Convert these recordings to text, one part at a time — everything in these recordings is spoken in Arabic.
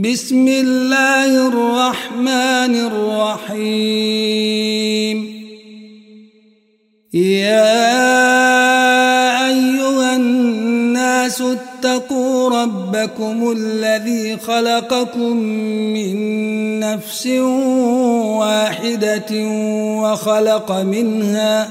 بسم الله الرحمن الرحيم. يا أيها الناس اتقوا ربكم الذي خلقكم من نفس واحدة وخلق منها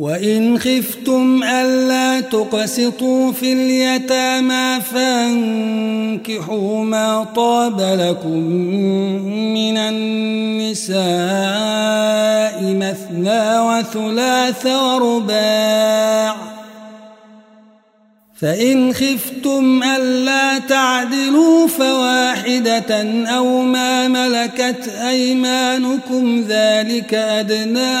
وإن خفتم ألا تقسطوا في اليتامى فانكحوا ما طاب لكم من النساء مثنى وثلاث ورباع. فإن خفتم ألا تعدلوا فواحدة أو ما ملكت أيمانكم ذلك أدنى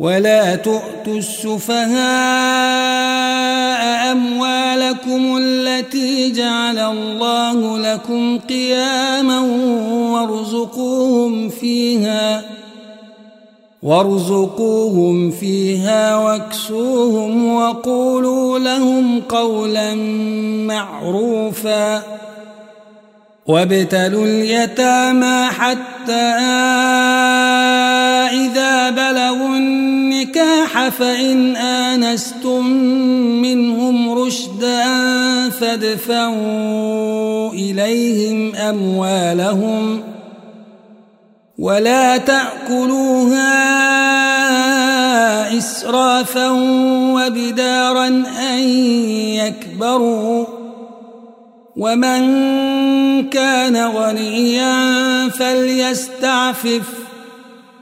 ولا تؤتوا السفهاء أموالكم التي جعل الله لكم قياما وارزقوهم فيها ۖ وارزقوهم فيها واكسوهم وقولوا لهم قولا معروفا وابتلوا اليتامى حتى إذا بلغوا النكاح فإن آنستم منهم رشدا فادفعوا إليهم أموالهم ۖ ولا تأكلوها إسرافا وبدارا أن يكبروا ومن كان غنيا فليستعفف